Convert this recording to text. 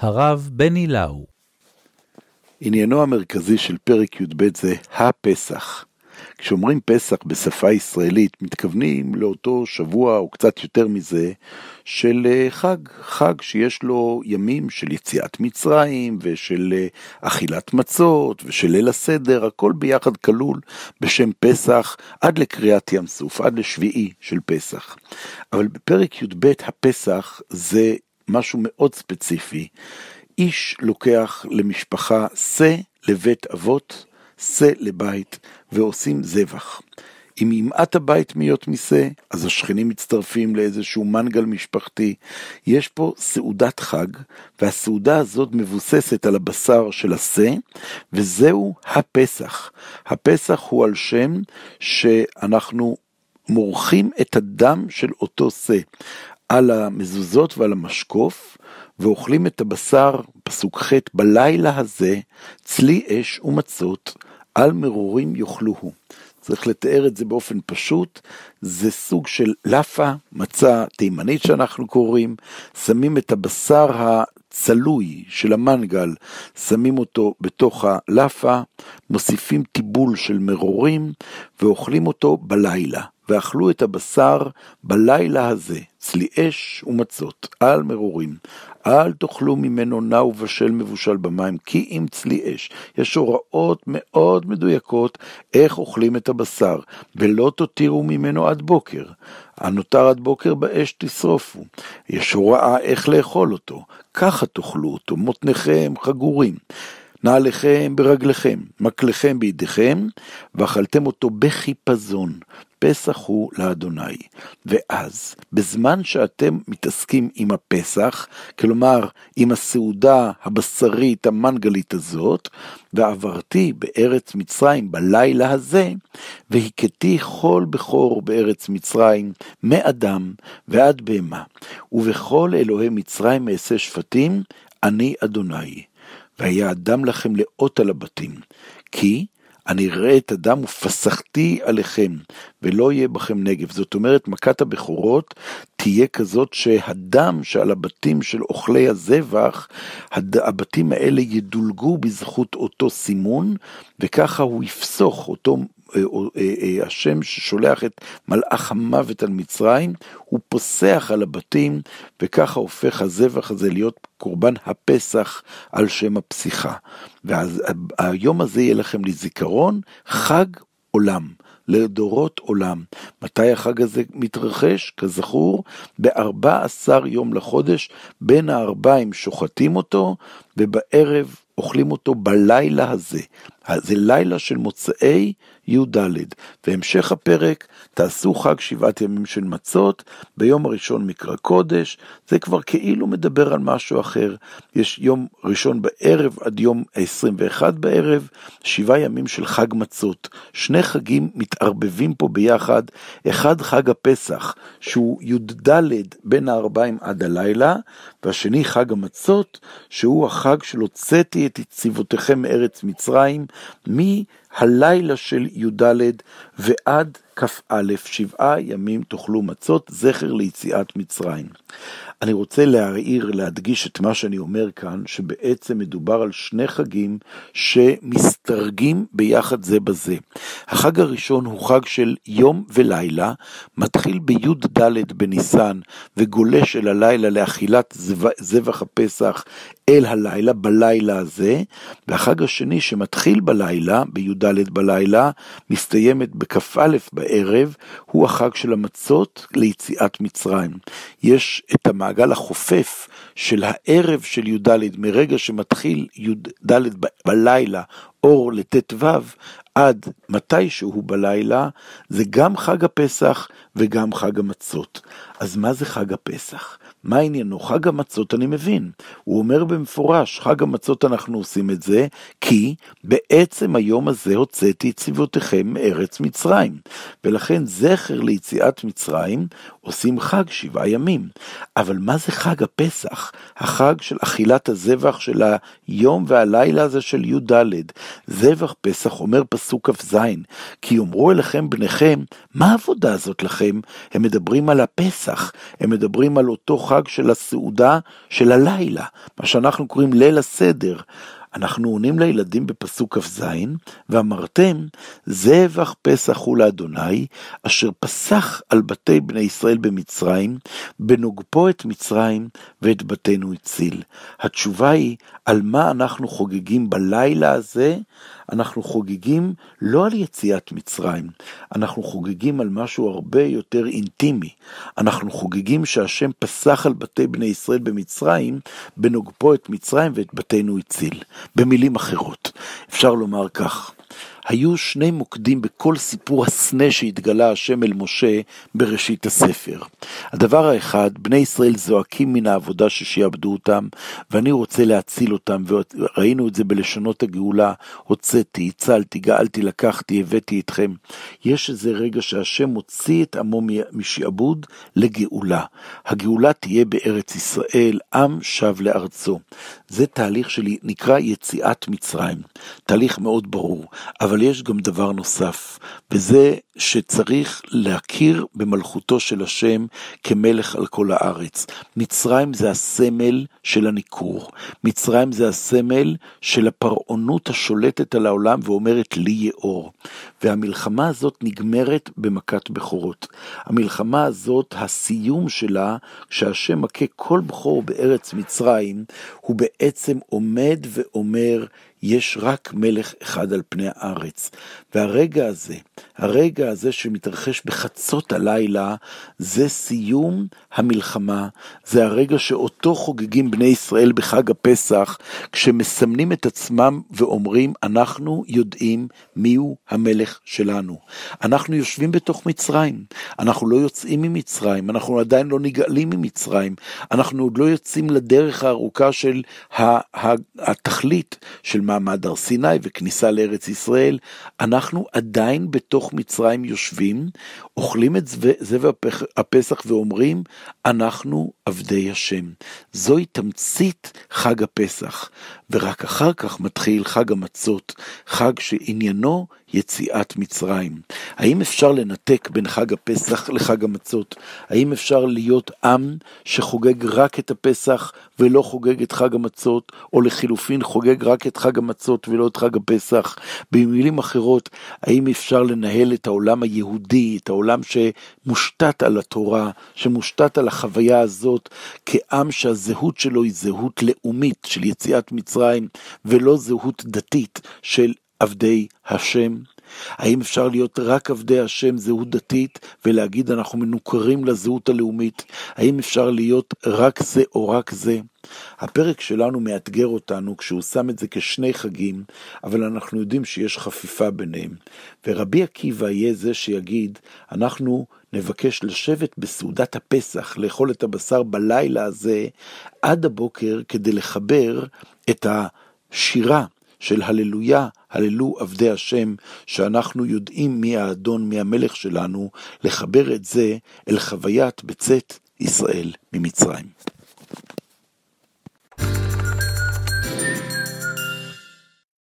הרב בני לאו. עניינו המרכזי של פרק י"ב זה הפסח. כשאומרים פסח בשפה ישראלית, מתכוונים לאותו שבוע או קצת יותר מזה של אה, חג, חג שיש לו ימים של יציאת מצרים ושל אה, אכילת מצות ושל ליל הסדר, הכל ביחד כלול בשם פסח עד לקריאת ים סוף, עד לשביעי של פסח. אבל בפרק י"ב הפסח זה משהו מאוד ספציפי. איש לוקח למשפחה שא לבית אבות, שא לבית, ועושים זבח. אם ימעט הבית מיות משה, אז השכנים מצטרפים לאיזשהו מנגל משפחתי. יש פה סעודת חג, והסעודה הזאת מבוססת על הבשר של השא, וזהו הפסח. הפסח הוא על שם שאנחנו מורחים את הדם של אותו שא על המזוזות ועל המשקוף, ואוכלים את הבשר, פסוק ח', בלילה הזה, צלי אש ומצות, על מרורים יאכלוהו. צריך לתאר את זה באופן פשוט, זה סוג של לאפה, מצה תימנית שאנחנו קוראים, שמים את הבשר הצלוי של המנגל, שמים אותו בתוך הלאפה, מוסיפים טיבול של מרורים ואוכלים אותו בלילה. ואכלו את הבשר בלילה הזה, צלי אש ומצות, על מרורים. אל תאכלו ממנו נע ובשל מבושל במים, כי אם צלי אש. יש הוראות מאוד מדויקות איך אוכלים את הבשר, ולא תותירו ממנו עד בוקר. הנותר עד בוקר באש תשרופו. יש הוראה איך לאכול אותו, ככה תאכלו אותו, מותניכם חגורים. נעליכם ברגליכם, מקלכם בידיכם, ואכלתם אותו בחיפזון. פסח הוא לאדוני. ואז, בזמן שאתם מתעסקים עם הפסח, כלומר, עם הסעודה הבשרית המנגלית הזאת, ועברתי בארץ מצרים בלילה הזה, והכיתי כל בכור בארץ מצרים, מאדם ועד בהמה, ובכל אלוהי מצרים אעשה שפטים, אני אדוני. והיה אדם לכם לאות על הבתים, כי אני אראה את הדם ופסחתי עליכם, ולא יהיה בכם נגב. זאת אומרת, מכת הבכורות תהיה כזאת שהדם שעל הבתים של אוכלי הזבח, הבתים האלה ידולגו בזכות אותו סימון, וככה הוא יפסוך אותו השם ששולח את מלאך המוות על מצרים, הוא פוסח על הבתים, וככה הופך הזבח הזה להיות קורבן הפסח על שם הפסיכה. ואז היום הזה יהיה לכם לזיכרון, חג עולם. לדורות עולם. מתי החג הזה מתרחש? כזכור, ב-14 יום לחודש, בין הארבעים שוחטים אותו, ובערב אוכלים אותו בלילה הזה. זה לילה של מוצאי י"ד. והמשך הפרק, תעשו חג שבעת ימים של מצות, ביום הראשון מקרא קודש, זה כבר כאילו מדבר על משהו אחר. יש יום ראשון בערב עד יום ה-21 בערב, שבעה ימים של חג מצות. שני חגים מתערבבים פה ביחד, אחד חג הפסח, שהוא י"ד בין הארבעים עד הלילה, והשני חג המצות, שהוא החג של הוצאתי את יציבותיכם מארץ מצרים, מהלילה של י"ד ועד כ"א, שבעה ימים תאכלו מצות, זכר ליציאת מצרים. אני רוצה להעיר, להדגיש את מה שאני אומר כאן, שבעצם מדובר על שני חגים שמסתרגים ביחד זה בזה. החג הראשון הוא חג של יום ולילה, מתחיל בי"ד בניסן וגולש אל הלילה לאכילת זבח הפסח אל הלילה, בלילה הזה, והחג השני שמתחיל בלילה, בי"ד בלילה, מסתיימת בכ"א הוא החג של המצות ליציאת מצרים. יש את המעגל החופף של הערב של י"ד, מרגע שמתחיל י"ד בלילה, אור לט"ו, עד מתישהו בלילה, זה גם חג הפסח וגם חג המצות. אז מה זה חג הפסח? מה עניינו? חג המצות אני מבין. הוא אומר במפורש, חג המצות אנחנו עושים את זה, כי בעצם היום הזה הוצאתי את צבאותיכם מארץ מצרים. ולכן זכר ליציאת מצרים עושים חג שבעה ימים. אבל מה זה חג הפסח? החג של אכילת הזבח של היום והלילה הזה של י"ד. זבח פסח אומר פסוק כ"ז, כי יאמרו אליכם בניכם, מה העבודה הזאת לכם? הם מדברים על הפסח, הם מדברים על אותו חג של הסעודה של הלילה, מה שאנחנו קוראים ליל הסדר. אנחנו עונים לילדים בפסוק כ"ז, ואמרתם, זבח פסח הוא לאדוני, אשר פסח על בתי בני ישראל במצרים, בנוגפו את מצרים ואת בתינו הציל. התשובה היא, על מה אנחנו חוגגים בלילה הזה? אנחנו חוגגים לא על יציאת מצרים, אנחנו חוגגים על משהו הרבה יותר אינטימי. אנחנו חוגגים שהשם פסח על בתי בני ישראל במצרים, בנוגפו את מצרים ואת בתינו הציל. במילים אחרות, אפשר לומר כך, היו שני מוקדים בכל סיפור הסנה שהתגלה השם אל משה בראשית הספר. הדבר האחד, בני ישראל זועקים מן העבודה ששיעבדו אותם, ואני רוצה להציל אותם, וראינו את זה בלשונות הגאולה, הוצאתי, הצלתי, גאלתי, לקחתי, הבאתי אתכם. יש איזה רגע שהשם מוציא את עמו משעבוד לגאולה. הגאולה תהיה בארץ ישראל, עם שב לארצו. זה תהליך שנקרא יציאת מצרים. תהליך מאוד ברור. אבל יש גם דבר נוסף, וזה שצריך להכיר במלכותו של השם כמלך על כל הארץ. מצרים זה הסמל של הניכור. מצרים זה הסמל של הפרעונות השולטת על העולם ואומרת לי יאור. והמלחמה הזאת נגמרת במכת בכורות. המלחמה הזאת, הסיום שלה, כשהשם מכה כל בכור בארץ מצרים, הוא בעצם עומד ואומר, יש רק מלך אחד על פני הארץ. והרגע הזה, הרגע הזה שמתרחש בחצות הלילה, זה סיום המלחמה, זה הרגע שאותו חוגגים בני ישראל בחג הפסח, כשמסמנים את עצמם ואומרים, אנחנו יודעים מיהו המלך שלנו. אנחנו יושבים בתוך מצרים, אנחנו לא יוצאים ממצרים, אנחנו עדיין לא נגאלים ממצרים, אנחנו עוד לא יוצאים לדרך הארוכה של התכלית של מעמד הר סיני וכניסה לארץ ישראל, אנחנו עדיין בתוך מצרים יושבים, אוכלים את זבע הפסח ואומרים, אנחנו עבדי השם. זוהי תמצית חג הפסח, ורק אחר כך מתחיל חג המצות, חג שעניינו יציאת מצרים. האם אפשר לנתק בין חג הפסח לחג המצות? האם אפשר להיות עם שחוגג רק את הפסח ולא חוגג את חג המצות, או לחילופין חוגג רק את חג המצות ולא את חג הפסח? במילים אחרות, האם אפשר לנהל את העולם היהודי, את העולם שמושתת על התורה, שמושתת על החוויה הזאת, כעם שהזהות שלו היא זהות לאומית של יציאת מצרים, ולא זהות דתית של עבדי השם? האם אפשר להיות רק עבדי השם זהות דתית ולהגיד אנחנו מנוכרים לזהות הלאומית? האם אפשר להיות רק זה או רק זה? הפרק שלנו מאתגר אותנו כשהוא שם את זה כשני חגים, אבל אנחנו יודעים שיש חפיפה ביניהם. ורבי עקיבא יהיה זה שיגיד, אנחנו נבקש לשבת בסעודת הפסח, לאכול את הבשר בלילה הזה, עד הבוקר כדי לחבר את השירה של הללויה, הללו עבדי השם, שאנחנו יודעים מי האדון, מי המלך שלנו, לחבר את זה אל חוויית בצאת ישראל ממצרים.